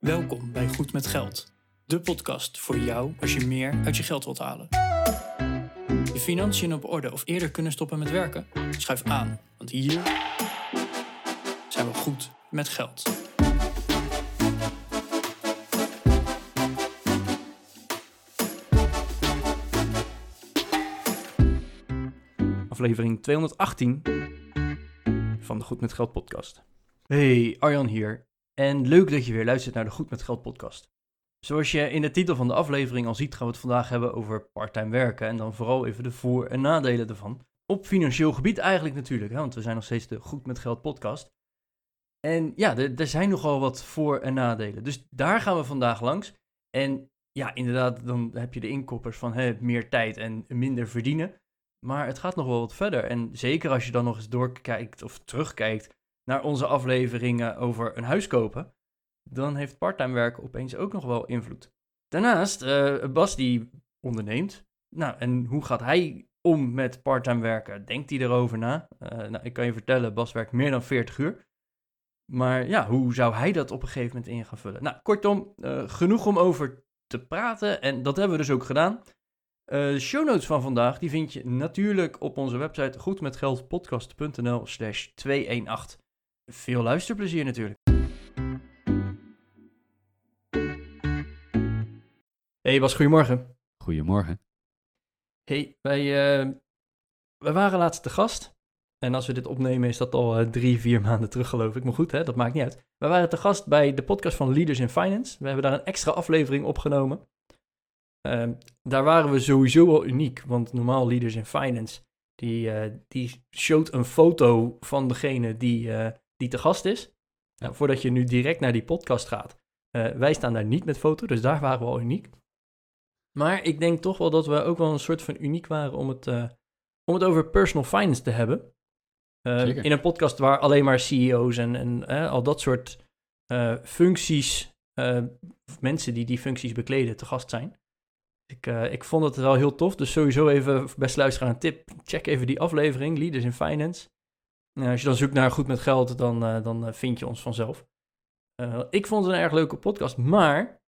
Welkom bij Goed met Geld, de podcast voor jou als je meer uit je geld wilt halen. Je financiën op orde of eerder kunnen stoppen met werken? Schuif aan, want hier zijn we goed met geld. Aflevering 218 van de Goed met Geld podcast. Hey, Arjan hier. En leuk dat je weer luistert naar de Goed met Geld podcast. Zoals je in de titel van de aflevering al ziet, gaan we het vandaag hebben over parttime werken. En dan vooral even de voor- en nadelen ervan. Op financieel gebied eigenlijk natuurlijk, hè, want we zijn nog steeds de Goed met Geld podcast. En ja, er, er zijn nogal wat voor- en nadelen. Dus daar gaan we vandaag langs. En ja, inderdaad, dan heb je de inkoppers van hè, meer tijd en minder verdienen. Maar het gaat nog wel wat verder. En zeker als je dan nog eens doorkijkt of terugkijkt naar onze afleveringen over een huis kopen, dan heeft parttime werken opeens ook nog wel invloed. Daarnaast, eh, Bas die onderneemt. Nou, en hoe gaat hij om met parttime werken? Denkt hij erover na? Eh, nou, ik kan je vertellen, Bas werkt meer dan 40 uur. Maar ja, hoe zou hij dat op een gegeven moment in gaan vullen? Nou, kortom, eh, genoeg om over te praten. En dat hebben we dus ook gedaan. De show notes van vandaag, die vind je natuurlijk op onze website goedmetgeldpodcast.nl slash 218. Veel luisterplezier natuurlijk. Hey Bas, goedemorgen. Goedemorgen. Hey, wij, eh, wij waren laatst te gast. En als we dit opnemen is dat al eh, drie, vier maanden terug geloof ik. Maar goed, hè, dat maakt niet uit. We waren te gast bij de podcast van Leaders in Finance. We hebben daar een extra aflevering opgenomen. Ehm, daar waren we sowieso al uniek. Want normaal Leaders in Finance, die, eh, die showt een foto van degene die, eh, die te gast is. Nou, voordat je nu direct naar die podcast gaat. eh, wij staan daar niet met foto, dus daar waren we al uniek. Maar ik denk toch wel dat we ook wel een soort van uniek waren om het, eh, om het over personal finance te hebben. Zeker. in een podcast waar alleen maar CEO's en, en al dat soort functies, of mensen die die functies bekleden, te gast zijn. Ik, ik vond het wel heel tof, dus sowieso even, best luisteren een tip, check even die aflevering, Leaders in Finance. Nou, als je dan zoekt naar Goed met Geld, dan, eh, dan eh, vind je ons vanzelf. Eh, ik vond het een erg leuke podcast, maar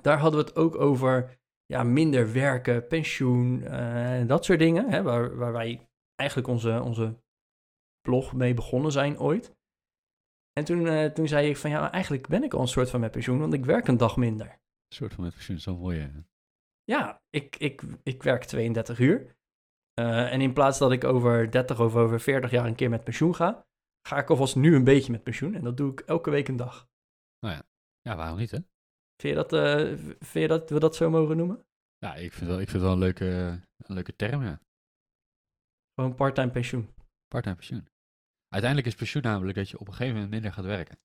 daar hadden we het ook over ja, minder werken, pensioen, eh, dat soort dingen. Hè, waar, waar wij eigenlijk onze, onze blog mee begonnen zijn ooit. En toen, eh, toen zei ik van ja, eigenlijk ben ik al een soort van met pensioen, want ik werk een dag minder. Een soort van met pensioen, zo mooi. hè? Ja, ik, ik, ik werk 32 uur. Eh, en in plaats dat ik over 30 of over 40 jaar een keer met pensioen ga, ga ik alvast nu een beetje met pensioen. En dat doe ik elke week een dag. Ja, waarom niet, hè? Vind je dat, eh, vind je dat we dat zo mogen noemen? Ja, ik vind, wel, ik vind het wel een leuke, een leuke term, ja. Gewoon part-time pensioen. Parttime pensioen. Uiteindelijk is pensioen namelijk dat je op een gegeven moment minder gaat werken.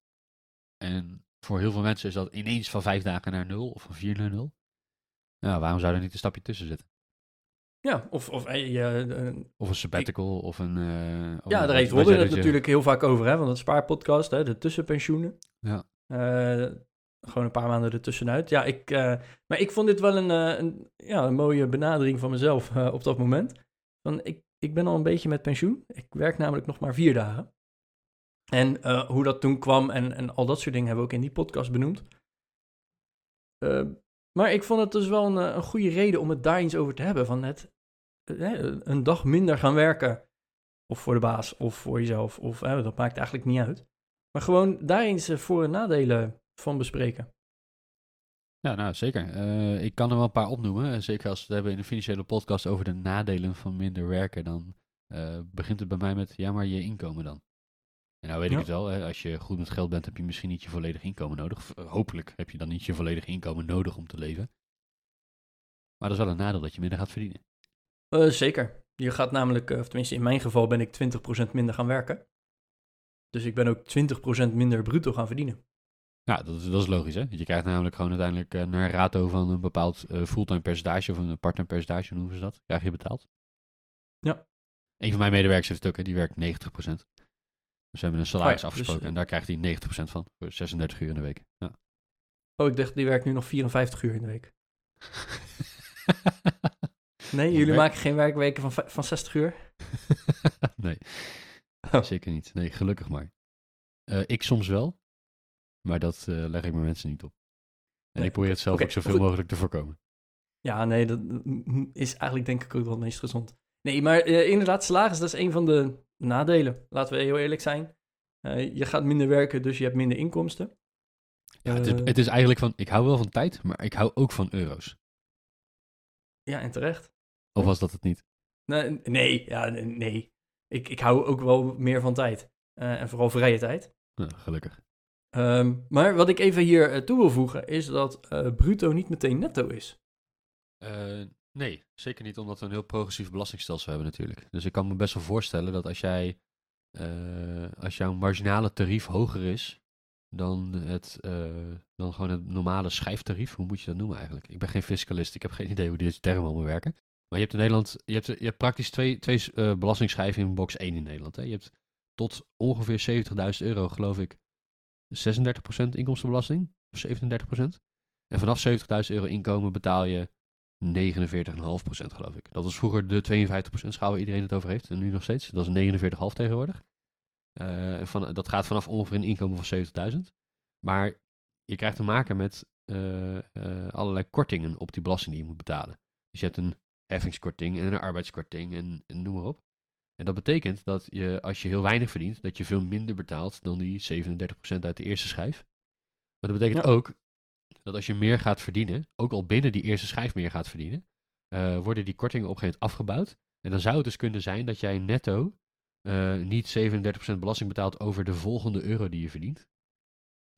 En voor heel veel mensen is dat ineens van vijf dagen naar nul of van vier naar nul. Nou, waarom zou er niet een stapje tussen zitten? Ja, of, of eh, eh, Of een sabbatical of een... eh, of Ja, daar heeft Robin het natuurlijk heel vaak over, hè, van het spaarpodcast, hè, de tussenpensioenen. Ja. Gewoon een paar maanden ertussenuit. Ja, ik, maar ik vond dit wel een, een, ja, een mooie benadering van mezelf op dat moment. Van, ik, ik ben al een beetje met pensioen. Ik werk namelijk nog maar vier dagen. En hoe dat toen kwam en, en al dat soort dingen hebben we ook in die podcast benoemd. Maar ik vond het dus wel een, een goede reden om het daar eens over te hebben. Van het eh, een dag minder gaan werken. Of voor de baas, of voor jezelf. Of eh, dat maakt eigenlijk niet uit. Maar gewoon daar eens eh, voor- en nadelen van bespreken. Ja, nou zeker. Eh, ik kan er wel een paar opnoemen. Eh, Zeker als we het hebben in een financiële podcast over de nadelen van minder werken. Dan begint het bij mij met, ja, maar je inkomen dan. En nou weet Ja. ik het wel, hè, als je goed met geld bent, heb je misschien niet je volledig inkomen nodig. Of, hopelijk heb je dan niet je volledig inkomen nodig om te leven. Maar dat is wel een nadeel dat je minder gaat verdienen. Eh, zeker. Je gaat namelijk, eh, of tenminste in mijn geval ben ik 20% minder gaan werken. Dus ik ben ook 20% minder bruto gaan verdienen. Ja, dat is, dat is logisch, hè? Want je krijgt namelijk gewoon uiteindelijk eh, naar rato van een bepaald fulltime percentage of een parttime percentage, hoe noemen ze dat? Krijg je betaald. Ja. Een van mijn medewerkers heeft het ook, hè, die werkt 90%. Dus we hebben een salaris Oh ja, dus, afgesproken en daar krijgt hij 90% van, voor 36 uur in de week. Ja. Oh, ik dacht, die werkt nu nog 54 uur in de week. Nee, jullie maken geen werkweken van, van 60 uur? nee, Oh. zeker niet. Nee, gelukkig maar. Eh, ik soms wel. Maar dat eh, leg ik mijn mensen niet op. En Nee, ik probeer het zelf ook zoveel goed. mogelijk te voorkomen. Ja, nee, dat is eigenlijk denk ik ook wel het meest gezond. Nee, maar eh, inderdaad, salaris, dat is een van de nadelen. Laten we heel eerlijk zijn. Je gaat minder werken, dus je hebt minder inkomsten. Ja, het, is, het is eigenlijk van, ik hou wel van tijd, maar ik hou ook van euro's. Ja, en terecht. Of was dat het niet? Nee, nee, ja, nee. Ik, ik hou ook wel meer van tijd. Eh, en vooral vrije tijd. Nou, gelukkig. Ehm, maar wat ik even hier eh, toe wil voegen, is dat eh, bruto niet meteen netto is. Eh, nee, zeker niet omdat we een heel progressief belastingstelsel hebben natuurlijk. Dus ik kan me best wel voorstellen dat als jij, eh, als jouw marginale tarief hoger is dan, het, eh, dan gewoon het normale schijftarief, hoe moet je dat noemen eigenlijk? Ik ben geen fiscalist, ik heb geen idee hoe deze termen allemaal werken. Je hebt in Nederland, je hebt, je hebt praktisch twee, twee belastingschijven in box 1 in Nederland. Hè? Je hebt tot ongeveer 70.000 euro, geloof ik, 36% inkomstenbelasting, of 37%. En vanaf 70.000 euro inkomen betaal je 49,5% geloof ik. Dat was vroeger de 52% schaal waar iedereen het over heeft. En nu nog steeds. Dat is 49,5 tegenwoordig. Eh, van, dat gaat vanaf ongeveer een inkomen van 70.000. Maar je krijgt te maken met eh, allerlei kortingen op die belasting die je moet betalen. Dus je hebt een heffingskorting en een arbeidskorting en, en noem maar op. En dat betekent dat je, als je heel weinig verdient, dat je veel minder betaalt dan die 37% uit de eerste schijf. Maar dat betekent Ja. ook dat als je meer gaat verdienen, ook al binnen die eerste schijf meer gaat verdienen, eh, worden die kortingen op een gegeven moment afgebouwd. En dan zou het dus kunnen zijn dat jij netto eh, niet 37% belasting betaalt over de volgende euro die je verdient. Dat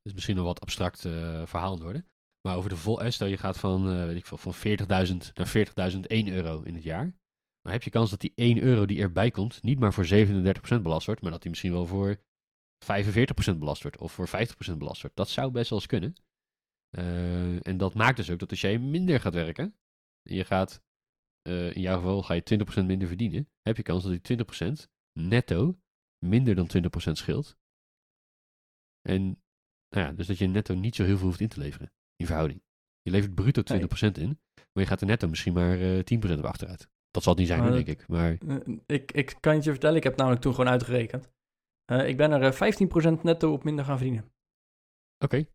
is misschien een wat abstract eh, verhaal worden. Maar over de vol, stel je gaat van, eh, weet ik veel, van 40.000 naar 40.001 euro in het jaar. Dan heb je kans dat die 1 euro die erbij komt, niet maar voor 37% belast wordt, maar dat die misschien wel voor 45% belast wordt of voor 50% belast wordt. Dat zou best wel eens kunnen. Eh, en dat maakt dus ook dat als jij minder gaat werken, en je gaat, eh, in jouw geval ga je 20% minder verdienen, heb je kans dat die 20% netto minder dan 20% scheelt. En nou ja, dus dat je netto niet zo heel veel hoeft in te leveren, in verhouding. Je levert bruto 20% in, maar je gaat er netto misschien maar eh 10% op achteruit. Dat zal het niet zijn, nu, dat- denk ik. Maar Eh, ik, ik kan het je vertellen, ik heb namelijk toen gewoon uitgerekend. Eh, ik ben er eh, 15% netto op minder gaan verdienen. oké,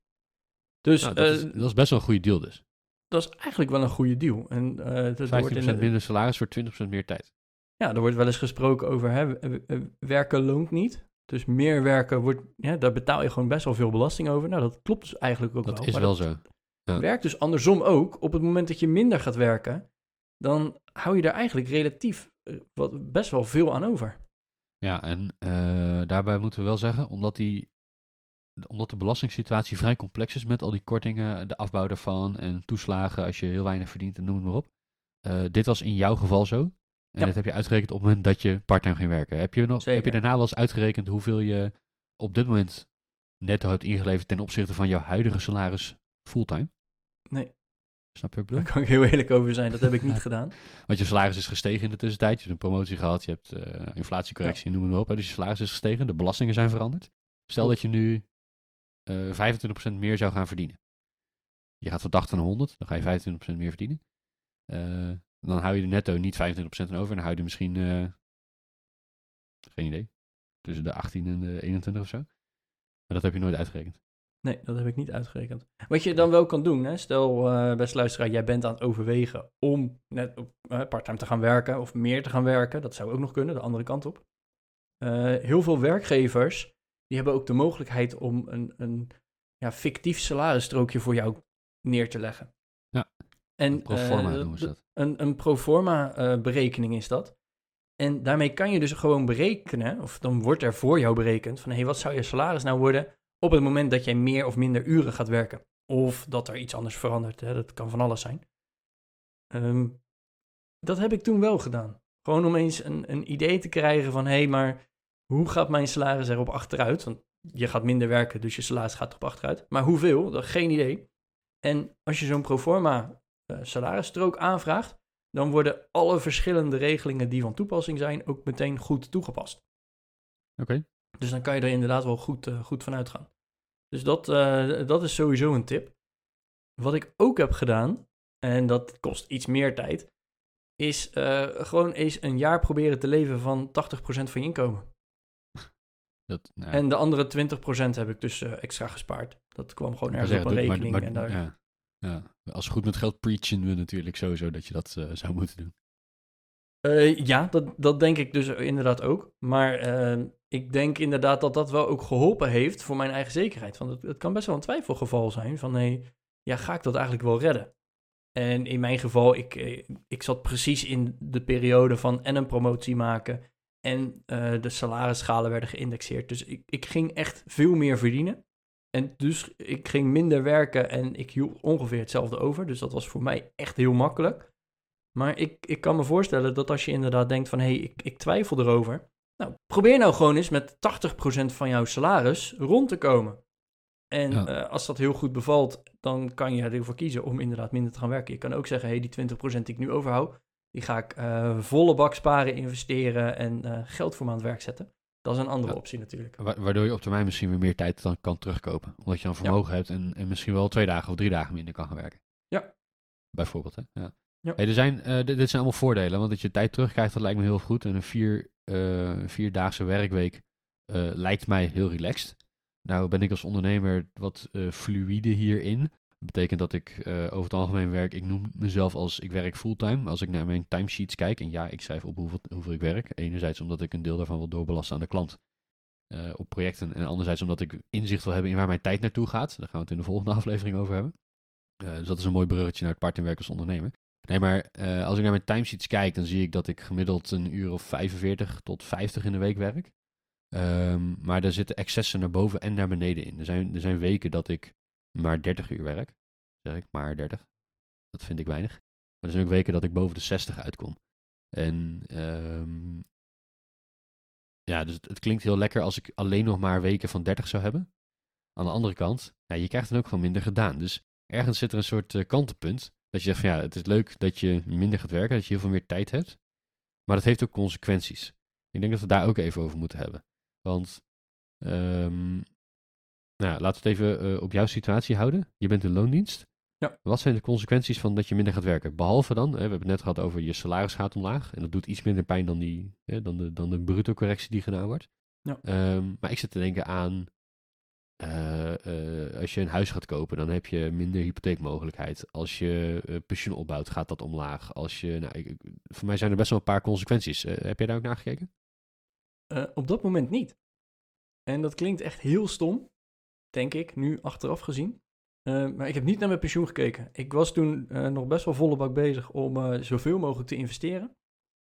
Dus nou, dat, is, dat is best wel een goede deal dus. 15% dat is eigenlijk wel een goede deal. En eh, het wordt in de- minder salaris voor 20% meer tijd. Ja, er wordt wel eens gesproken over hè, werken loont niet. Dus meer werken, wordt, ja, daar betaal je gewoon best wel veel belasting over. Nou, dat klopt dus eigenlijk ook Dat wel. is Maar wel dat zo. Ja. werkt dus andersom ook. Op het moment dat je minder gaat werken, dan hou je er eigenlijk relatief eh, wat, best wel veel aan over. Ja, en eh, daarbij moeten we wel zeggen, omdat, die, omdat de belastingssituatie vrij complex is met al die kortingen, de afbouw daarvan en toeslagen als je heel weinig verdient en noem het maar op. Eh, dit was in jouw geval zo. En Ja. dat heb je uitgerekend op het moment dat je parttime ging werken. Heb je, nog, heb je daarna wel eens uitgerekend hoeveel je op dit moment netto hebt ingeleverd ten opzichte van jouw huidige salaris fulltime? Nee. Snap je wat ik bedoel? Daar kan ik heel eerlijk over zijn. Dat heb ik niet gedaan. Want je salaris is gestegen in de tussentijd. Je hebt een promotie gehad, je hebt eh, inflatiecorrectie, noem het maar op. hè. Dus je salaris is gestegen, de belastingen zijn veranderd. Stel dat je nu eh 25% meer zou gaan verdienen. Je gaat van 80 naar 100, dan ga je 25% meer verdienen. Eh, dan hou je er netto niet 25% aan over. Dan hou je er misschien, eh, geen idee, tussen de 18 en de 21 of zo. Maar dat heb je nooit uitgerekend. Nee, dat heb ik niet uitgerekend. Wat je dan wel kan doen, hè, stel eh beste luisteraar, jij bent aan het overwegen om net op eh, parttime te gaan werken of meer te gaan werken. Dat zou ook nog kunnen, de andere kant op. Eh, heel veel werkgevers, die hebben ook de mogelijkheid om een, een ja, fictief salarisstrookje voor jou neer te leggen. Ja, en, Pro forma noemen ze dat. Een, een pro forma eh, berekening is dat. En daarmee kan je dus gewoon berekenen, of dan wordt er voor jou berekend, van hé, hey, wat zou je salaris nou worden op het moment dat jij meer of minder uren gaat werken. Of dat er iets anders verandert, hè? dat kan van alles zijn. Ehm, dat heb ik toen wel gedaan. Gewoon om eens een, een idee te krijgen van, hé, hey, maar hoe gaat mijn salaris erop achteruit? Want je gaat minder werken, dus je salaris gaat erop achteruit. Maar hoeveel? Dat geen idee. En als je zo'n proforma uh, salarisstrook aanvraagt, dan worden alle verschillende regelingen die van toepassing zijn ook meteen goed toegepast. Oké. Dus dan kan je er inderdaad wel goed, uh, goed van uitgaan. Dus dat, uh, dat is sowieso een tip. Wat ik ook heb gedaan, en dat kost iets meer tijd, is uh, gewoon eens een jaar proberen te leven van 80% van je inkomen. Dat, nou, En de andere 20% heb ik dus uh, extra gespaard. Dat kwam gewoon ergens op een rekening. maar- en daar... ja, ja. Als goed met geld preachen we natuurlijk sowieso dat je dat eh, zou moeten doen. Eh, ja, dat, dat denk ik dus inderdaad ook. Maar eh, ik denk inderdaad dat dat wel ook geholpen heeft voor mijn eigen zekerheid. Want het, het kan best wel een twijfelgeval zijn van, nee, ja, ga ik dat eigenlijk wel redden? En in mijn geval, ik, eh, ik zat precies in de periode van en een promotie maken en eh, de salarisschalen werden geïndexeerd. Dus ik, ik ging echt veel meer verdienen. En dus ik ging minder werken en ik hield ongeveer hetzelfde over. Dus dat was voor mij echt heel makkelijk. Maar ik, ik kan me voorstellen dat als je inderdaad denkt van... hé, hey, ik, ik twijfel erover. Nou, probeer nou gewoon eens met 80% van jouw salaris rond te komen. En Ja. eh, als dat heel goed bevalt, dan kan je ervoor kiezen om inderdaad minder te gaan werken. Je kan ook zeggen, hé, hey, die 20% die ik nu overhoud... die ga ik eh, volle bak sparen, investeren en eh, geld voor me aan het werk zetten. Dat is een andere Ja. optie natuurlijk. Wa- waardoor je op termijn misschien weer meer tijd dan kan terugkopen. Omdat je dan vermogen hebt en, en misschien wel twee dagen of drie dagen minder kan gaan werken. Ja. Bijvoorbeeld, hè? Ja. Ja. Er zijn, eh, dit, zijn allemaal voordelen, want dat je tijd terugkrijgt, dat lijkt me heel goed. En een vier, eh, vierdaagse werkweek eh, lijkt mij heel relaxed. Nou ben ik als ondernemer wat fluïde hierin. Dat betekent dat ik over het algemeen werk, ik noem mezelf als ik werk fulltime. Als ik naar mijn timesheets kijk, en ja, ik schrijf op hoeveel, hoeveel ik werk. Enerzijds omdat ik een deel daarvan wil doorbelasten aan de klant op projecten. En anderzijds omdat ik inzicht wil hebben in waar mijn tijd naartoe gaat. Daar gaan we het in de volgende aflevering over hebben. Dus dat is een mooi bruggetje naar het part-time werk als ondernemer. Nee, maar eh, als ik naar mijn timesheets kijk, dan zie ik dat ik gemiddeld een uur of 45 tot 50 in de week werk. Ehm, maar er zitten excessen naar boven en naar beneden in. Er zijn, er zijn weken dat ik maar 30 uur werk. Zeg ik, maar 30. Dat vind ik weinig. Maar er zijn ook weken dat ik boven de 60 uitkom. En ehm, ja, dus het, klinkt heel lekker als ik alleen nog maar weken van 30 zou hebben. Aan de andere kant, je krijgt dan ook gewoon minder gedaan. Dus ergens zit er een soort eh, kantelpunt. Dat je zegt van ja, het is leuk dat je minder gaat werken, dat je heel veel meer tijd hebt. Maar dat heeft ook consequenties. Ik denk dat we daar ook even over moeten hebben. Want, ehm, nou, laten we het even eh, op jouw situatie houden. Je bent in loondienst. Ja. Wat zijn de consequenties van dat je minder gaat werken? Behalve dan, hè, we hebben het net gehad over je salaris gaat omlaag. En dat doet iets minder pijn dan, die, hè, dan, de, dan de bruto correctie die gedaan wordt. Ja. Ehm, maar ik zit te denken aan, eh, eh, als je een huis gaat kopen, dan heb je minder hypotheekmogelijkheid. Als je eh, pensioen opbouwt, gaat dat omlaag. Als je, nou, ik, voor mij zijn er best wel een paar consequenties. Heb jij daar ook naar gekeken? Op dat moment niet. En dat klinkt echt heel stom, denk ik, nu achteraf gezien. Maar ik heb niet naar mijn pensioen gekeken. Ik was toen nog best wel volle bak bezig om zoveel mogelijk te investeren.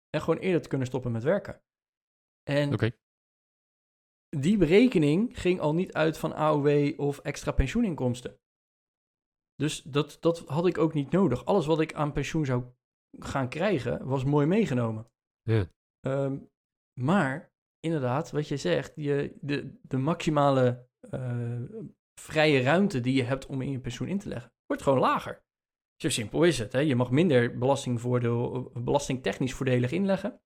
En gewoon eerder te kunnen stoppen met werken. En Oké. Die berekening ging al niet uit van AOW of extra pensioeninkomsten. Dus dat, dat had ik ook niet nodig. Alles wat ik aan pensioen zou gaan krijgen, was mooi meegenomen. Ja. Ehm, maar inderdaad, wat je zegt, je, de, de maximale eh, vrije ruimte die je hebt om in je pensioen in te leggen, wordt gewoon lager. Zo simpel is het. Hè? Je mag minder belastingvoordeel, belastingtechnisch voordelig inleggen.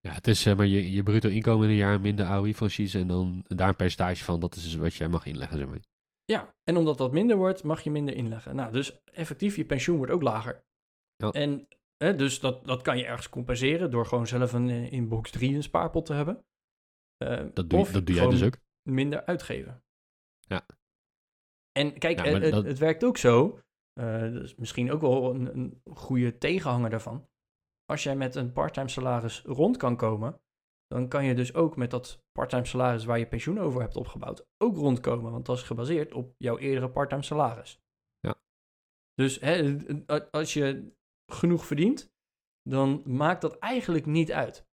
Ja, het is zeg maar je, je bruto inkomen in een jaar minder AOI-franchise en dan daar een percentage van, dat is dus wat jij mag inleggen, zeg maar. Ja, en omdat dat minder wordt, mag je minder inleggen. Nou, dus effectief, je pensioen wordt ook lager. Ja. En hè, dus dat, dat kan je ergens compenseren door gewoon zelf een, eh, in box 3 een spaarpot te hebben. Eh, Dat doe, of dat doe jij dus ook. minder uitgeven. Ja. En kijk, Ja, eh, het, dat- het werkt ook zo. eh, dat is misschien ook wel een, een goede tegenhanger daarvan. Als jij met een parttime salaris rond kan komen, dan kan je dus ook met dat parttime salaris waar je pensioen over hebt opgebouwd, ook rondkomen. Want dat is gebaseerd op jouw eerdere parttime salaris. Ja. Dus hè, als je genoeg verdient, dan maakt dat eigenlijk niet uit.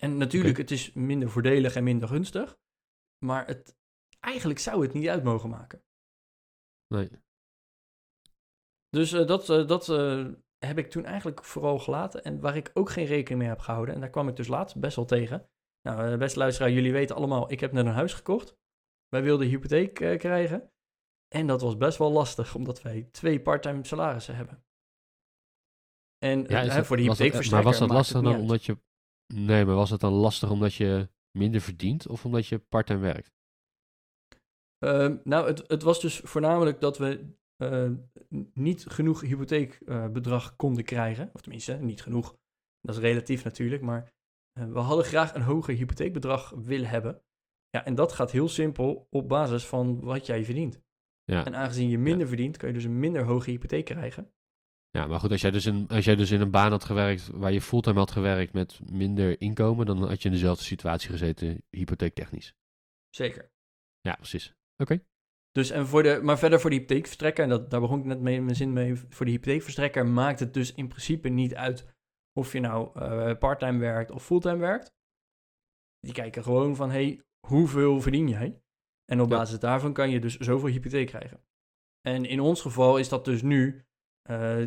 En natuurlijk, Oké. het is minder voordelig en minder gunstig. Maar het, eigenlijk zou het niet uit mogen maken. Nee. Dus eh, dat, eh, dat eh, heb ik toen eigenlijk vooral gelaten. En waar ik ook geen rekening mee heb gehouden. En daar kwam ik dus laatst best wel tegen. Nou, eh, beste luisteraar, jullie weten allemaal, ik heb net een huis gekocht. Wij wilden hypotheek eh, krijgen. En dat was best wel lastig, omdat wij twee parttime salarissen hebben. En Ja, eh, dat- voor de hypotheekverstrekker Maar was dat lastig dan uit. omdat je... Nee, maar was het dan lastig omdat je minder verdient of omdat je parttime werkt? Ehm, nou, het, het was dus voornamelijk dat we eh, niet genoeg hypotheekbedrag konden krijgen. Of tenminste, niet genoeg. Dat is relatief natuurlijk, maar eh, we hadden graag een hoger hypotheekbedrag willen hebben. Ja, en dat gaat heel simpel op basis van wat jij verdient. Ja. En aangezien je minder verdient, kan je dus een minder hoge hypotheek krijgen. Ja, maar goed, als jij, dus in, als jij dus in een baan had gewerkt waar je fulltime had gewerkt met minder inkomen, dan had je in dezelfde situatie gezeten, hypotheektechnisch. Zeker. Ja, precies. Oké. Dus en voor de, maar verder voor de hypotheekverstrekker, en dat, daar begon ik net mee in mijn zin mee, voor de hypotheekverstrekker maakt het dus in principe niet uit of je nou eh, parttime werkt of fulltime werkt. Die kijken gewoon van, hey, hoeveel verdien jij? En op Ja. basis daarvan kan je dus zoveel hypotheek krijgen. En in ons geval is dat dus nu, eh,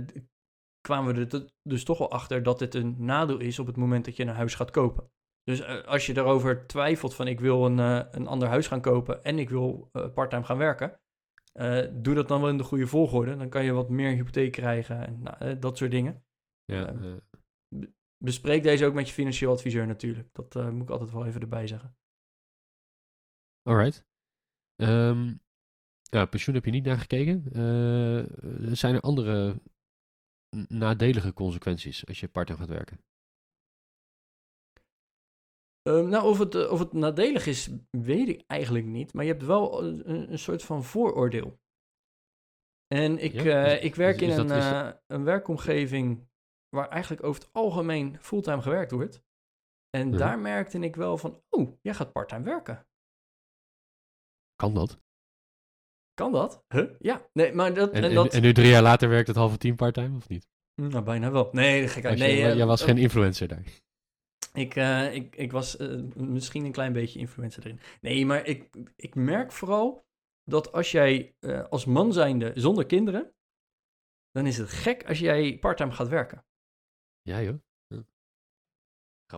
kwamen we er dus toch wel achter dat dit een nadeel is op het moment dat je een huis gaat kopen. Dus eh, als je daarover twijfelt van ik wil een, eh, een ander huis gaan kopen en ik wil eh, parttime gaan werken, doe dat dan wel in de goede volgorde. Dan kan je wat meer hypotheek krijgen en nou, dat soort dingen. Ja, Ehm, eh, Bespreek deze ook met je financieel adviseur natuurlijk. Dat moet ik altijd wel even erbij zeggen. alright. Ehm, ja, pensioen heb je niet naar gekeken. Zijn er andere nadelige consequenties als je parttime gaat werken? Ehm, nou, of het, eh, of het nadelig is, weet ik eigenlijk niet. Maar je hebt wel een, een- een soort van vooroordeel. En ik, Ja? eh, ik werk is- in is een, dat- eh, een werkomgeving waar eigenlijk over het algemeen fulltime gewerkt wordt. En daar merkte ik wel van, oh, jij gaat parttime werken. Kan dat? Kan dat? Huh? Ja, nee, maar dat... En, dat en nu drie jaar later werkt het halve team parttime, of niet? nou, bijna wel. Nee, je- Nee, eh, jij was eh, geen influencer daar. Ik, eh, ik, ik was eh, misschien een klein beetje influencer erin. Nee, maar ik, ik merk vooral dat als jij eh, als man zijnde zonder kinderen, dan is het gek als jij parttime gaat werken. Ja, joh.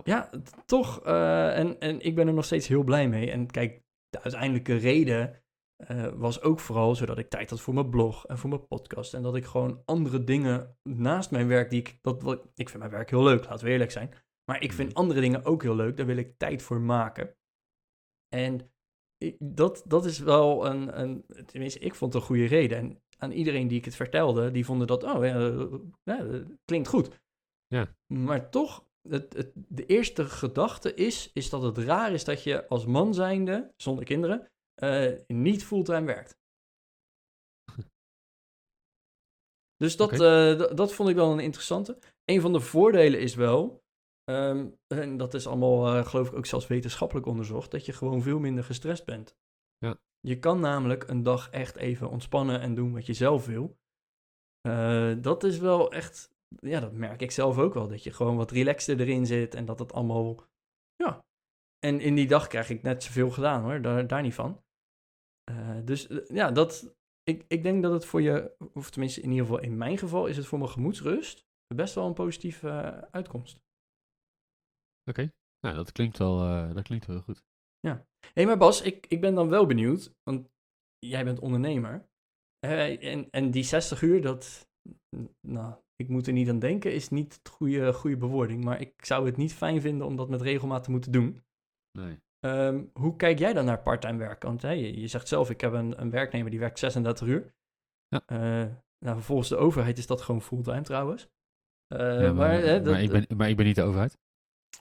Ja, t- toch. en, en ik ben er nog steeds heel blij mee. En kijk, de uiteindelijke reden was ook vooral zodat ik tijd had voor mijn blog en voor mijn podcast. En dat ik gewoon andere dingen naast mijn werk, die ik, dat, wat, ik vind mijn werk heel leuk, laten we eerlijk zijn. Maar ik vind Mhm. andere dingen ook heel leuk, daar wil ik tijd voor maken. En ik- dat, dat is wel een, een, tenminste, ik vond het een goede reden. En aan iedereen die ik het vertelde, die vonden dat, oh ja, eh, ja, dat klinkt goed. Ja. Maar toch, het, het, de eerste gedachte is, is dat het raar is dat je als man zijnde, zonder kinderen, eh, niet fulltime werkt. Dus dat, eh, dat vond ik wel een interessante. Een van de voordelen is wel, ehm, en dat is allemaal eh, geloof ik ook zelfs wetenschappelijk onderzocht, dat je gewoon veel minder gestrest bent. Ja. Je kan namelijk een dag echt even ontspannen en doen wat je zelf wil. Eh, dat is wel echt, ja, dat merk ik zelf ook wel, dat je gewoon wat relaxter erin zit en dat het allemaal, ja. En in die dag krijg ik net zoveel gedaan hoor, daar, daar niet van. Eh, dus ja, dat, ik, ik denk dat het voor je, of tenminste in ieder geval in mijn geval, is het voor mijn gemoedsrust best wel een positieve uitkomst. Oké. Nou, dat klinkt wel, eh, dat klinkt wel heel goed. Hé, hey, maar Bas, ik, ik ben dan wel benieuwd, want jij bent ondernemer. En, en die 60 uur, dat, nou, ik moet er niet aan denken, is niet het goede, goede bewoording. Maar ik zou het niet fijn vinden om dat met regelmaat te moeten doen. Nee. Ehm, hoe kijk jij dan naar parttime werken? Want hè, je, je zegt zelf, ik heb een, een werknemer die werkt 36 uur. Ja. Eh, nou, volgens de overheid is dat gewoon fulltime trouwens. Eh, Ja, maar, hè, dat- maar, ik ben, maar ik ben niet de overheid.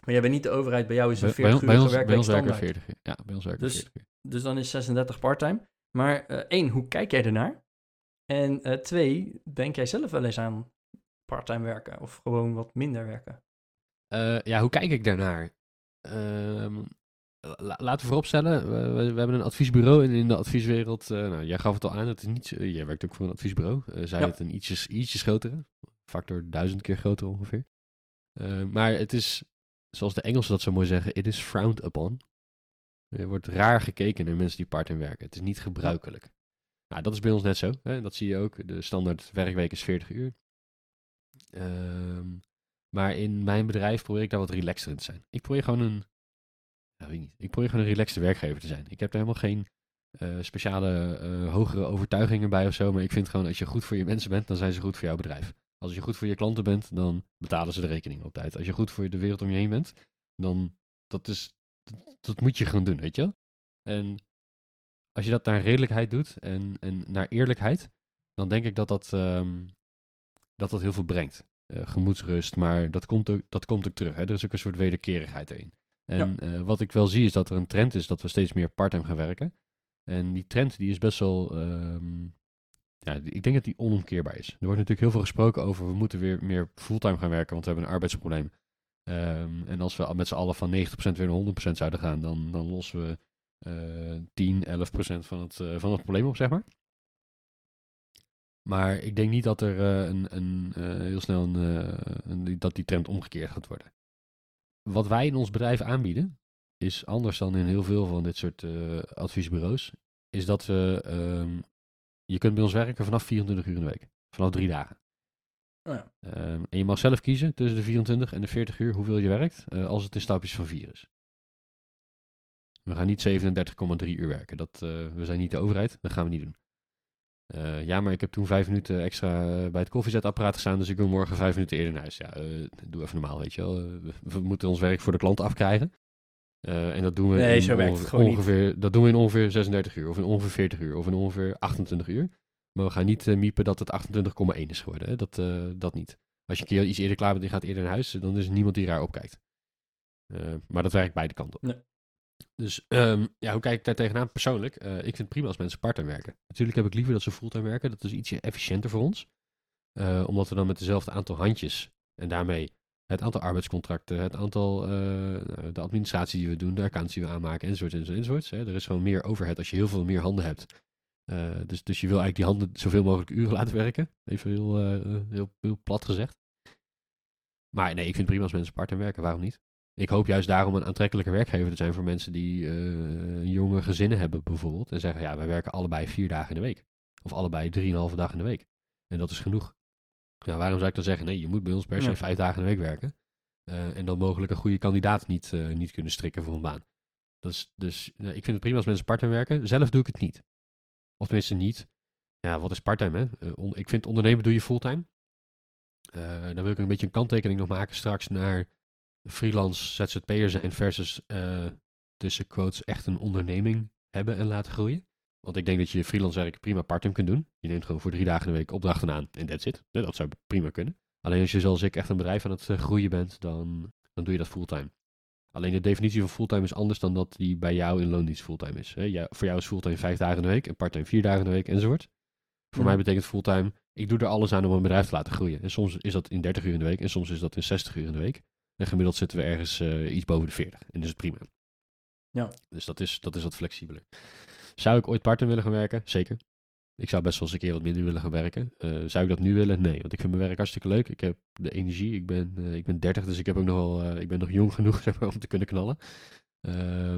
Maar jij bent niet de overheid, bij jou is een Bij, bij, 40 bij uur ons, bij ons werken standaard. 40 uur. Ja, bij ons werken Dus- 40 uur. Dus dan is 36 parttime. Maar eh, één, hoe kijk jij ernaar? En eh, twee, denk jij zelf wel eens aan parttime werken of gewoon wat minder werken? Eh, ja, hoe kijk ik daarnaar? Ehm, la- laten we vooropstellen, we, we, we hebben een adviesbureau en in de advieswereld, nou, jij gaf het al aan, het is niet, jij werkt ook voor een adviesbureau, zij Ja. het een ietsjes, ietsjes grotere, factor duizend keer groter ongeveer. Maar het is, zoals de Engelsen dat zo mooi zeggen, it is frowned upon. Er wordt raar gekeken naar mensen die part-time werken. Het is niet gebruikelijk. Nou, dat is bij ons net zo. Hè? Dat zie je ook. De standaard werkweek is 40 uur. Ehm, maar in mijn bedrijf probeer ik daar wat relaxter in te zijn. Ik probeer gewoon een, nou, weet ik niet, ik probeer gewoon een relaxte werkgever te zijn. Ik heb er helemaal geen eh, speciale eh, hogere overtuigingen bij of zo. Maar ik vind gewoon, als je goed voor je mensen bent, dan zijn ze goed voor jouw bedrijf. Als je goed voor je klanten bent, dan betalen ze de rekening op tijd. Als je goed voor de wereld om je heen bent, dan dat is, dat, dat moet je gewoon doen, weet je? En als je dat naar redelijkheid doet en, en naar eerlijkheid, dan denk ik dat dat, ehm, dat, dat heel veel brengt. Eh, gemoedsrust, maar dat komt, ook, dat komt ook terug. Hè? Er is ook een soort wederkerigheid in. En eh, wat ik wel zie is dat er een trend is dat we steeds meer parttime gaan werken. En die trend die is best wel, ehm, ja, ik denk dat die onomkeerbaar is. Er wordt natuurlijk heel veel gesproken over, we moeten weer meer fulltime gaan werken, want we hebben een arbeidsprobleem. Ehm, en als we met z'n allen van 90% weer naar 100% zouden gaan, dan, dan lossen we uh, 10, 11% van het, uh, van het probleem op, zeg maar. Maar ik denk niet dat er uh, een, een uh, heel snel een, dat die trend omgekeerd gaat worden. Wat wij in ons bedrijf aanbieden, is anders dan in heel veel van dit soort adviesbureaus, is dat we, um, je kunt bij ons werken vanaf 24 uur in de week. Vanaf drie dagen. Oh ja. Um, en je mag zelf kiezen tussen de 24 en de 40 uur hoeveel je werkt, als het in stapjes van 4 is. We gaan niet 37,3 uur werken. Dat, uh, we zijn niet de overheid. Dat gaan we niet doen. Uh, ja, maar ik heb toen vijf minuten extra bij het koffiezetapparaat gestaan, dus ik wil morgen vijf minuten eerder naar huis. Ja, doe even normaal, weet je wel. We, we, moeten ons werk voor de klant afkrijgen. En dat doen we nee, in ongeveer, ongeveer dat doen we in ongeveer 36 uur, of in ongeveer 40 uur, of in ongeveer 28 uur. Maar we gaan niet miepen dat het 28,1 is geworden. Hè? Dat, dat niet. Als je een keer iets eerder klaar bent en gaat eerder naar huis, dan is er niemand die raar opkijkt. maar dat werkt beide kanten op. Nee. Dus um, ja, hoe kijk ik daar tegenaan persoonlijk? Ik vind het prima als mensen part-time werken. Natuurlijk heb ik liever dat ze fulltime werken. Dat is ietsje efficiënter voor ons. Omdat we dan met dezelfde aantal handjes en daarmee het aantal arbeidscontracten, het aantal, uh, de administratie die we doen, de accounts die we aanmaken, enzovoort, enzovoort. hè. Er is gewoon meer overhead als je heel veel meer handen hebt. dus, dus je wil eigenlijk die handen zoveel mogelijk uren laten werken. Even heel, heel, heel plat gezegd. Maar nee, ik vind het prima als mensen part-time werken. Waarom niet? Ik hoop juist daarom een aantrekkelijke werkgever te zijn voor mensen die jonge gezinnen hebben bijvoorbeeld. En zeggen, ja, wij werken allebei vier dagen in de week. Of allebei drieënhalve dagen in de week. En dat is genoeg. Ja, waarom zou ik dan zeggen, nee, je moet bij ons per se ja. vijf dagen in de week werken. Uh, en dan mogelijk een goede kandidaat niet, uh, niet kunnen strikken voor een baan. Dat is, dus ik vind het prima als mensen part-time werken. Zelf doe ik het niet. Of tenminste niet. Ja, wat is part-time hè? ik vind ondernemen doe je fulltime. dan wil ik een beetje een kanttekening nog maken straks naar freelance ZZP'er zijn versus tussen quotes echt een onderneming hebben en laten groeien. Want ik denk dat je freelance werk prima parttime kunt doen. Je neemt gewoon voor drie dagen in de week opdrachten aan en that's it. Dat zou prima kunnen. Alleen als je zoals ik echt een bedrijf aan het uh, groeien bent, dan, dan doe je dat fulltime. Alleen de definitie van fulltime is anders dan dat die bij jou in loondienst fulltime is. Hè? Ja, voor jou is fulltime vijf dagen in de week en parttime vier dagen in de week enzovoort. Voor Ja. mij betekent fulltime, ik doe er alles aan om een bedrijf te laten groeien. En soms is dat in 30 uur in de week en soms is dat in 60 uur in de week. En gemiddeld zitten we ergens uh, iets boven de 40. En dat is prima. Ja. Dus dat is, dat is wat flexibeler. Zou ik ooit part-time willen gaan werken? Zeker. Ik zou best wel eens een keer wat minder willen gaan werken. Uh, zou ik dat nu willen? Nee, want ik vind mijn werk hartstikke leuk. Ik heb de energie. Ik ben, uh, ik ben 30, dus ik, heb ook nog wel, ik ben nog jong genoeg zeg maar, om te kunnen knallen. Uh,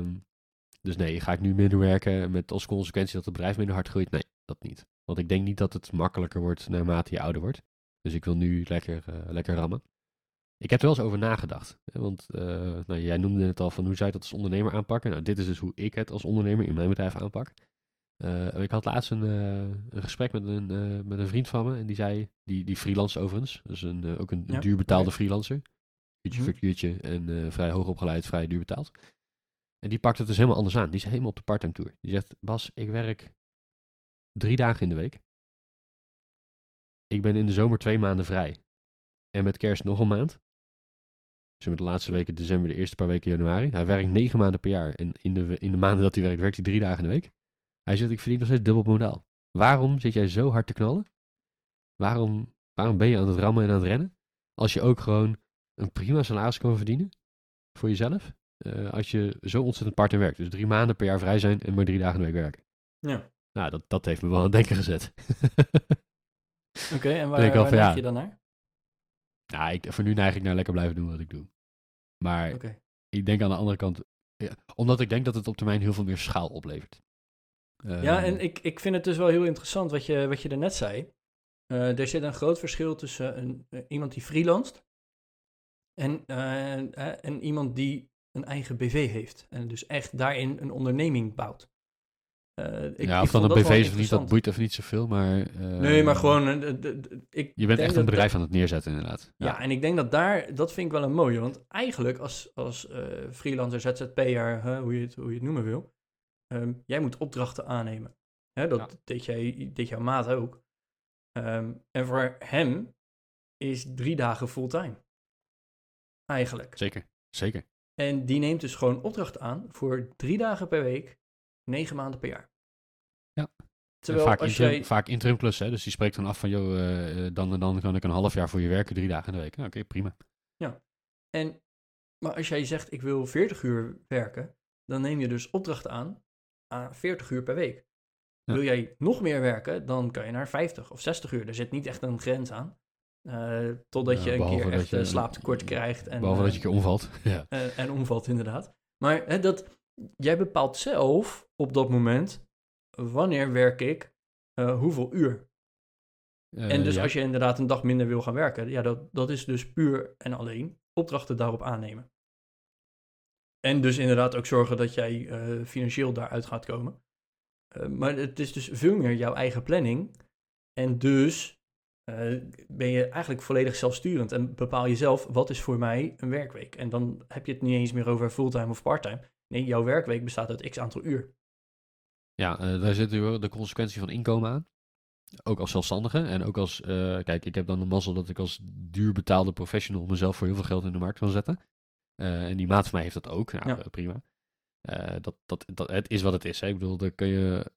dus nee, ga ik nu minder werken met als consequentie dat het bedrijf minder hard groeit? Nee, dat niet. Want ik denk niet dat het makkelijker wordt naarmate je ouder wordt. Dus ik wil nu lekker, lekker rammen. Ik heb er wel eens over nagedacht. Hè, want uh, nou, jij noemde het al van hoe zou je dat als ondernemer aanpakken. Nou, dit is dus hoe ik het als ondernemer in mijn bedrijf aanpak. Uh, ik had laatst een, uh, een gesprek met een, met een vriend van me. En die zei, die, die freelance overigens. Dus een, ook een, Ja, een duur betaalde freelancer. Uurtje Mhm. voor uurtje en vrij hoog opgeleid, vrij duur betaald. En die pakt het dus helemaal anders aan. Die is helemaal op de parttime tour. Die zegt, Bas, ik werk drie dagen in de week. Ik ben in de zomer twee maanden vrij. En met kerst nog een maand. Dus met de laatste weken december, de eerste paar weken januari. Hij werkt negen maanden per jaar. En in de, in de maanden dat hij werkt, werkt hij drie dagen in de week. Hij zegt, ik verdien nog steeds dubbel modaal. Waarom zit jij zo hard te knallen? Waarom, waarom ben je aan het rammen en aan het rennen? Als je ook gewoon een prima salaris kan verdienen. Voor jezelf. eh, als je zo ontzettend part-time werkt. Dus drie maanden per jaar vrij zijn en maar drie dagen in de week werken. Ja. Nou, dat, dat heeft me wel aan het denken gezet. Oké, en waar, denk waar van, ja. je dan naar? Nou, ik, voor nu neig ik naar lekker blijven doen wat ik doe. Maar ik denk aan de andere kant, ja, omdat ik denk dat het op termijn heel veel meer schaal oplevert. Ja, Ehm, en ik, ik vind het dus wel heel interessant wat je, wat je er net zei. Eh, er zit een groot verschil tussen een, eh, iemand die freelanced en, eh, en iemand die een eigen BV heeft. En dus echt daarin een onderneming bouwt. Eh, ik, ja, ik of dan vond een BV is of niet, dat boeit even niet zoveel, maar... Nee, maar gewoon... eh, ik Je bent echt een bedrijf aan het neerzetten, inderdaad. Ja. en ik denk dat daar, dat vind ik wel een mooie. Want eigenlijk als, als eh, freelancer, ZZP'er, hè, hoe, je het, hoe je het noemen wil, ehm, jij moet opdrachten aannemen. Hè, dat Ja. deed, jij, deed jouw maat ook. Ehm, en voor hem is drie dagen fulltime. Eigenlijk. Zeker, zeker. En die neemt dus gewoon opdrachten aan voor drie dagen per week, negen maanden per jaar. Ja. Terwijl vaak, als interim, jij... vaak interim plus, hè? dus die spreekt dan af van, joh, eh, eh, dan en dan kan ik een half jaar voor je werken, drie dagen in de week. Ja, Oké, prima. En, maar als jij zegt, ik wil 40 uur werken, dan neem je dus opdrachten aan aan 40 uur per week. Ja. Wil jij nog meer werken, dan kan je naar 50 of 60 uur. Er zit niet echt een grens aan. Eh, totdat Ja, je een keer echt je- slaaptekort krijgt. En, Behalve eh, dat je een keer omvalt. ja. en, en omvalt, inderdaad. Maar hè, dat, jij bepaalt zelf op dat moment wanneer werk ik eh, hoeveel uur. Eh, en dus ja. als je inderdaad een dag minder wil gaan werken, ja, dat, dat is dus puur en alleen opdrachten daarop aannemen. En dus inderdaad ook zorgen dat jij eh, financieel daaruit gaat komen. Maar het is dus veel meer jouw eigen planning. En dus ben je eigenlijk volledig zelfsturend en bepaal je zelf wat is voor mij een werkweek. En dan heb je het niet eens meer over fulltime of parttime. Nee, jouw werkweek bestaat uit x aantal uur. Ja, eh, daar zit de consequentie van inkomen aan. Ook als zelfstandige en ook als, eh, kijk, ik heb dan de mazzel dat ik als duur betaalde professional mezelf voor heel veel geld in de markt kan zetten. Eh, en die maat van mij heeft dat ook. Nou, Ja. prima. Dat, dat, dat, het is wat het is. Hè. Ik bedoel, daar kun je.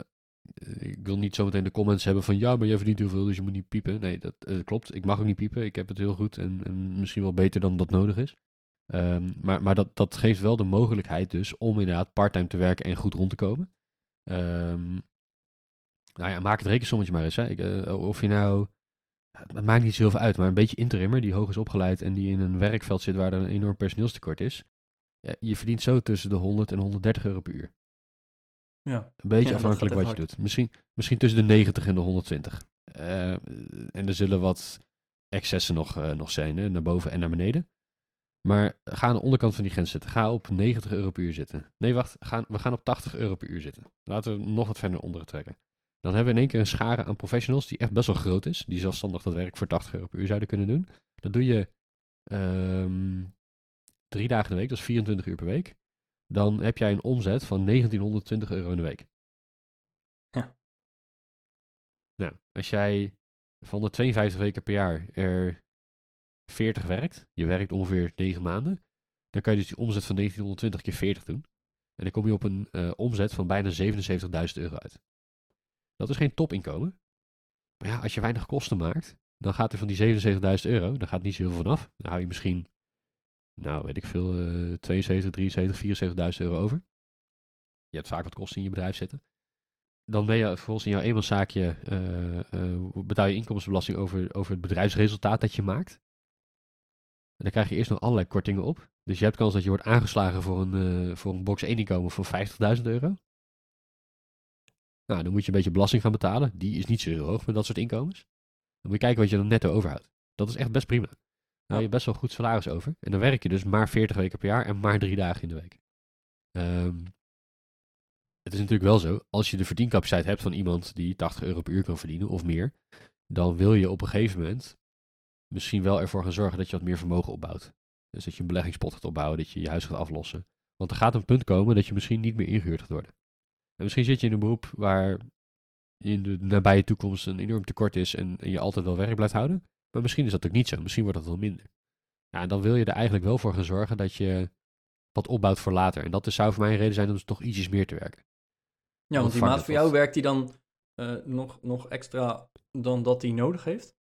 Ik wil niet zometeen de comments hebben van ja, maar jij verdient heel veel, dus je moet niet piepen. Nee, dat klopt. Ik mag ook niet piepen. Ik heb het heel goed en, en misschien wel beter dan dat nodig is. Ehm, maar maar dat, dat geeft wel de mogelijkheid dus om inderdaad parttime te werken en goed rond te komen. Ehm, nou ja, maak het rekensommetje maar eens. Hè. Ik, eh, of je nou, het maakt niet zo heel veel uit, maar een beetje interimmer die hoog is opgeleid en die in een werkveld zit waar er een enorm personeelstekort is. Ja, je verdient zo tussen de 100 en 130 euro per uur. Ja. Een beetje Ja, afhankelijk wat je doet. Misschien, misschien tussen de 90 en de 120. Eh, en er zullen wat excessen nog, eh, nog zijn, hè, naar boven en naar beneden. Maar ga aan de onderkant van die grens zitten. Ga op 90 euro per uur zitten. Nee, wacht. Gaan, we gaan op 80 euro per uur zitten. Laten we nog wat verder onder trekken. Dan hebben we in één keer een schare aan professionals die echt best wel groot is. Die zelfstandig dat werk voor 80 euro per uur zouden kunnen doen. Dat doe je ehm, drie dagen in de week, dat is 24 uur per week. Dan heb jij een omzet van 1920 euro in de week. Ja. Nou, als jij van de 52 weken per jaar er 40 werkt, je werkt ongeveer 9 maanden, dan kan je dus die omzet van 1920 keer 40 doen. En dan kom je op een eh, omzet van bijna 77.000 euro uit. Dat is geen topinkomen. Maar ja, als je weinig kosten maakt, dan gaat er van die 77.000 euro, dan gaat niet zo heel vanaf. Dan hou je misschien, nou weet ik veel, eh 72, 73, 74.000 euro over. Je hebt vaak wat kosten in je bedrijf zitten. Dan ben je vervolgens in jouw eenmanszaakje, eh, betaal je inkomstenbelasting over, over het bedrijfsresultaat dat je maakt. Dan krijg je eerst nog allerlei kortingen op. Dus je hebt kans dat je wordt aangeslagen voor een, eh, voor een box 1 inkomen van 50.000 euro. Nou, dan moet je een beetje belasting gaan betalen. Die is niet zo heel hoog met dat soort inkomens. Dan moet je kijken wat je dan netto overhoudt. Dat is echt best prima. Dan hou je best wel goed salaris over. En dan werk je dus maar 40 weken per jaar en maar drie dagen in de week. Ehm, het is natuurlijk wel zo, als je de verdiencapaciteit hebt van iemand die 80 euro per uur kan verdienen of meer, dan wil je op een gegeven moment misschien wel ervoor gaan zorgen dat je wat meer vermogen opbouwt. Dus dat je een beleggingspot gaat opbouwen, dat je je huis gaat aflossen. Want er gaat een punt komen dat je misschien niet meer ingehuurd gaat worden. En misschien zit je in een beroep waar in de nabije toekomst een enorm tekort is en, en je altijd wel werk blijft houden. Maar misschien is dat ook niet zo. Misschien wordt dat wel minder. Ja, en dan wil je er eigenlijk wel voor gaan zorgen dat je wat opbouwt voor later. En dat is, zou voor mij een reden zijn om toch ietsjes meer te werken. Ja, want die maat voor jou werkt die dan eh, nog, nog extra dan dat hij nodig heeft?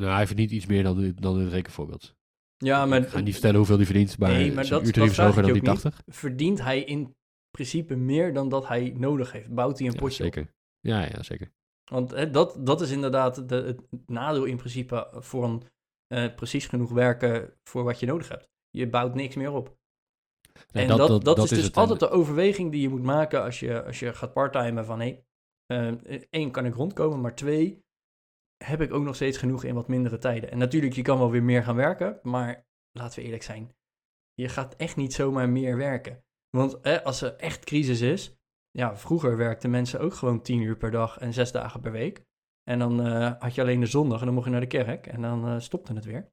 Nou, hij verdient iets meer dan, dan in het rekenvoorbeeld. Ja, maar ik ga niet vertellen hoeveel hij verdient, maar, Nee, maar dat- uurtarief is hoger dan die je ook 80. verdient hij in principe meer dan dat hij nodig heeft? Bouwt hij een Ja, potje op? zeker. Ja, ja, zeker. Want hè, dat, dat is inderdaad de, het nadeel in principe voor een eh, precies genoeg werken voor wat je nodig hebt. Je bouwt niks meer op. Nee, en dat, dat, is is dus het. altijd de overweging die je moet maken als je, als je gaat parttimen van hé, hey, één kan ik rondkomen, maar twee heb ik ook nog steeds genoeg in wat mindere tijden. En natuurlijk, je kan wel weer meer gaan werken, maar laten we eerlijk zijn, je gaat echt niet zomaar meer werken. Want hè, als er echt crisis is, ja, vroeger werkten mensen ook gewoon tien uur per dag en zes dagen per week. En dan eh, had je alleen de zondag en dan mocht je naar de kerk en dan eh, stopte het weer.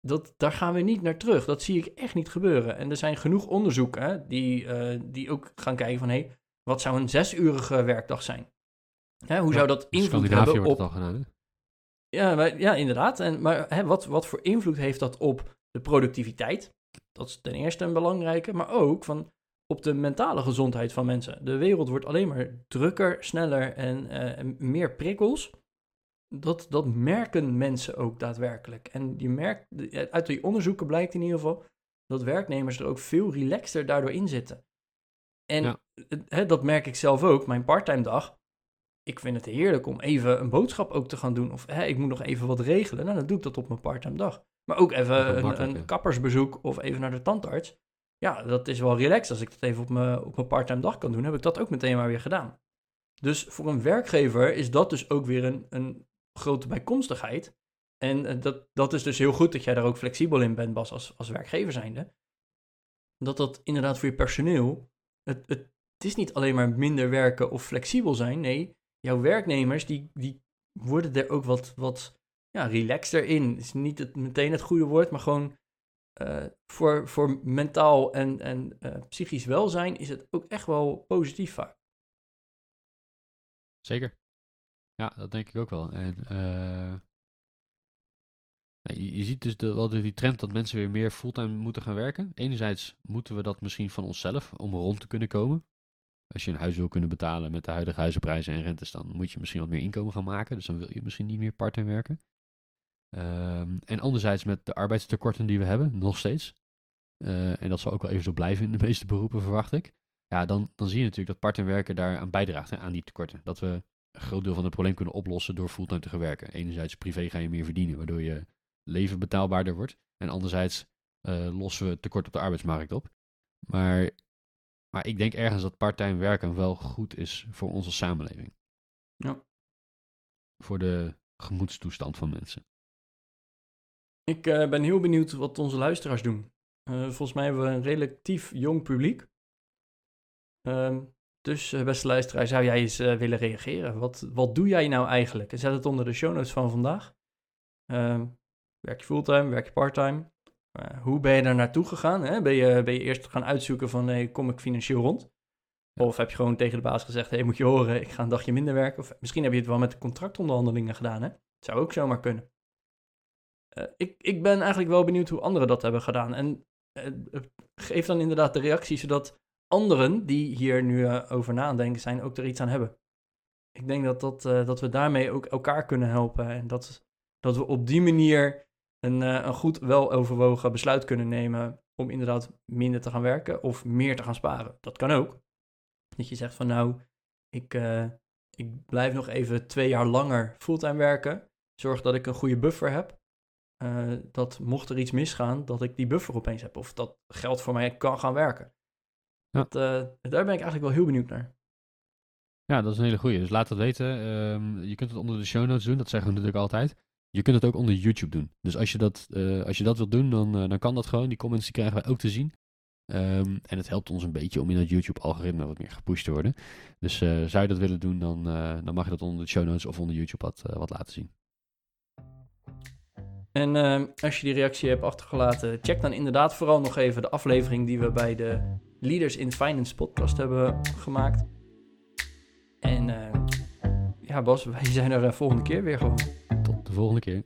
Dat, daar gaan we niet naar terug. Dat zie ik echt niet gebeuren. En er zijn genoeg onderzoeken die, eh, die ook gaan kijken van... hé, hey, wat zou een zesurige werkdag zijn? Hè, hoe zou dat invloed hebben wordt op... het al gedaan, hè? Ja, maar, ja inderdaad. En, maar hè, wat, wat voor invloed heeft dat op de productiviteit? Dat is ten eerste een belangrijke. Maar ook van op de mentale gezondheid van mensen. De wereld wordt alleen maar drukker, sneller en, eh, en meer prikkels. Dat, dat merken mensen ook daadwerkelijk. En je merkt, uit die onderzoeken blijkt in ieder geval dat werknemers er ook veel relaxter daardoor in zitten. En Ja. hè, dat merk ik zelf ook. Mijn parttime dag. Ik vind het heerlijk om even een boodschap ook te gaan doen. Of hè, ik moet nog even wat regelen. Nou, dan doe ik dat op mijn parttime dag. Maar ook even een, een kappersbezoek of even naar de tandarts. Ja, dat is wel relaxed. Als ik dat even op mijn, op mijn parttime dag kan doen, heb ik dat ook meteen maar weer gedaan. Dus voor een werkgever is dat dus ook weer een, een grote bijkomstigheid. En eh, dat, dat is dus heel goed dat jij daar ook flexibel in bent, Bas, als, als werkgever zijnde. Dat dat inderdaad voor je personeel, het, het, het is niet alleen maar minder werken of flexibel zijn. Nee, jouw werknemers, die, die worden er ook wat, wat ja, relaxter in. is niet het, meteen het goede woord, maar gewoon eh, voor, voor mentaal en, en eh, psychisch welzijn is het ook echt wel positief vaak. Zeker. Ja, dat denk ik ook wel. En eh, je, je ziet dus de, die trend dat mensen weer meer fulltime moeten gaan werken. Enerzijds moeten we dat misschien van onszelf om rond te kunnen komen. Als je een huis wil kunnen betalen met de huidige huizenprijzen en rentes, dan moet je misschien wat meer inkomen gaan maken. Dus dan wil je misschien niet meer parttime werken. Ehm, en anderzijds met de arbeidstekorten die we hebben, nog steeds. Eh, en dat zal ook wel even zo blijven in de meeste beroepen, verwacht ik. Ja, dan, dan zie je natuurlijk dat parttime werken daar aan bijdraagt, aan die tekorten. Dat we een groot deel van het probleem kunnen oplossen door fulltime te gaan werken. Enerzijds privé ga je meer verdienen, waardoor je leven betaalbaarder wordt. En anderzijds eh, lossen we tekort op de arbeidsmarkt op. Maar, maar ik denk ergens dat parttime werken wel goed is voor onze samenleving. Ja. Voor de gemoedstoestand van mensen. Ik eh, ben heel benieuwd wat onze luisteraars doen. Eh, volgens mij hebben we een relatief jong publiek. Ehm, dus eh, beste luisteraar, zou jij eens willen reageren? Wat, wat doe jij nou eigenlijk? Zet het onder de show notes van vandaag. Ehm, werk je fulltime, werk je parttime? Eh, hoe ben je daar naartoe gegaan? Hè? Ben, je, ben je eerst gaan uitzoeken van, hey, kom ik financieel rond? Of heb je gewoon tegen de baas gezegd, hey, moet je horen, ik ga een dagje minder werken? Of misschien heb je het wel met de contractonderhandelingen gedaan, hè? Het zou ook zomaar kunnen. Eh, ik, ik ben eigenlijk wel benieuwd hoe anderen dat hebben gedaan. En eh, geef dan inderdaad de reactie, zodat anderen die hier nu over na aan het denken zijn, ook er iets aan hebben. Ik denk dat, dat, dat we daarmee ook elkaar kunnen helpen. En dat, dat we op die manier een, eh, een goed, weloverwogen besluit kunnen nemen om inderdaad minder te gaan werken of meer te gaan sparen. Dat kan ook. Dat je zegt van nou, ik, eh, ik blijf nog even twee jaar langer fulltime werken. Zorg dat ik een goede buffer heb. Eh, dat mocht er iets misgaan, dat ik die buffer opeens heb. Of dat geld voor mij kan gaan werken. Ja. Dat, daar ben ik eigenlijk wel heel benieuwd naar. Ja, dat is een hele goeie. Dus laat het weten. Ehm, je kunt het onder de show notes doen, dat zeggen we natuurlijk altijd. Je kunt het ook onder YouTube doen. Dus als je dat, eh, als je dat wilt doen, dan, eh, dan kan dat gewoon. Die comments die krijgen wij ook te zien. Ehm, en het helpt ons een beetje om in het YouTube-algoritme wat meer gepusht te worden. Dus eh, zou je dat willen doen, dan, dan mag je dat onder de show notes of onder YouTube wat, wat laten zien. En eh, als je die reactie hebt achtergelaten, check dan inderdaad vooral nog even de aflevering die we bij de Leaders in Finance podcast hebben gemaakt. En eh, ja, Bas, wij zijn er volgende keer weer gewoon. De volgende keer.